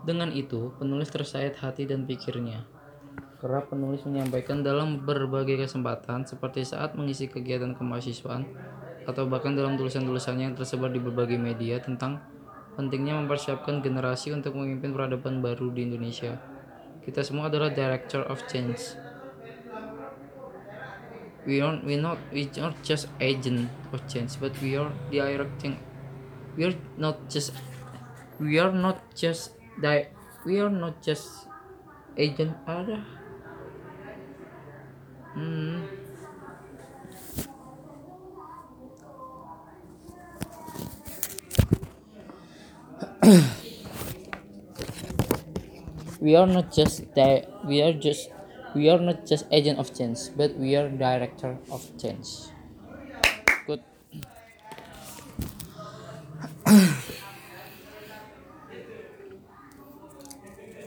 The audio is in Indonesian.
Dengan itu, penulis tersayat hati dan pikirnya. Kerap penulis menyampaikan dalam berbagai kesempatan, seperti saat mengisi kegiatan kemahasiswaan, atau bahkan dalam tulisan-tulisannya yang tersebar di berbagai media tentang pentingnya mempersiapkan generasi untuk memimpin peradaban baru di Indonesia. Kita semua adalah director of change. We are we not we not just agent of change, but we are directing. We are not just we are not just that we are not just agent para mm. we are not just that we are just we are not just agent of change but we are director of change good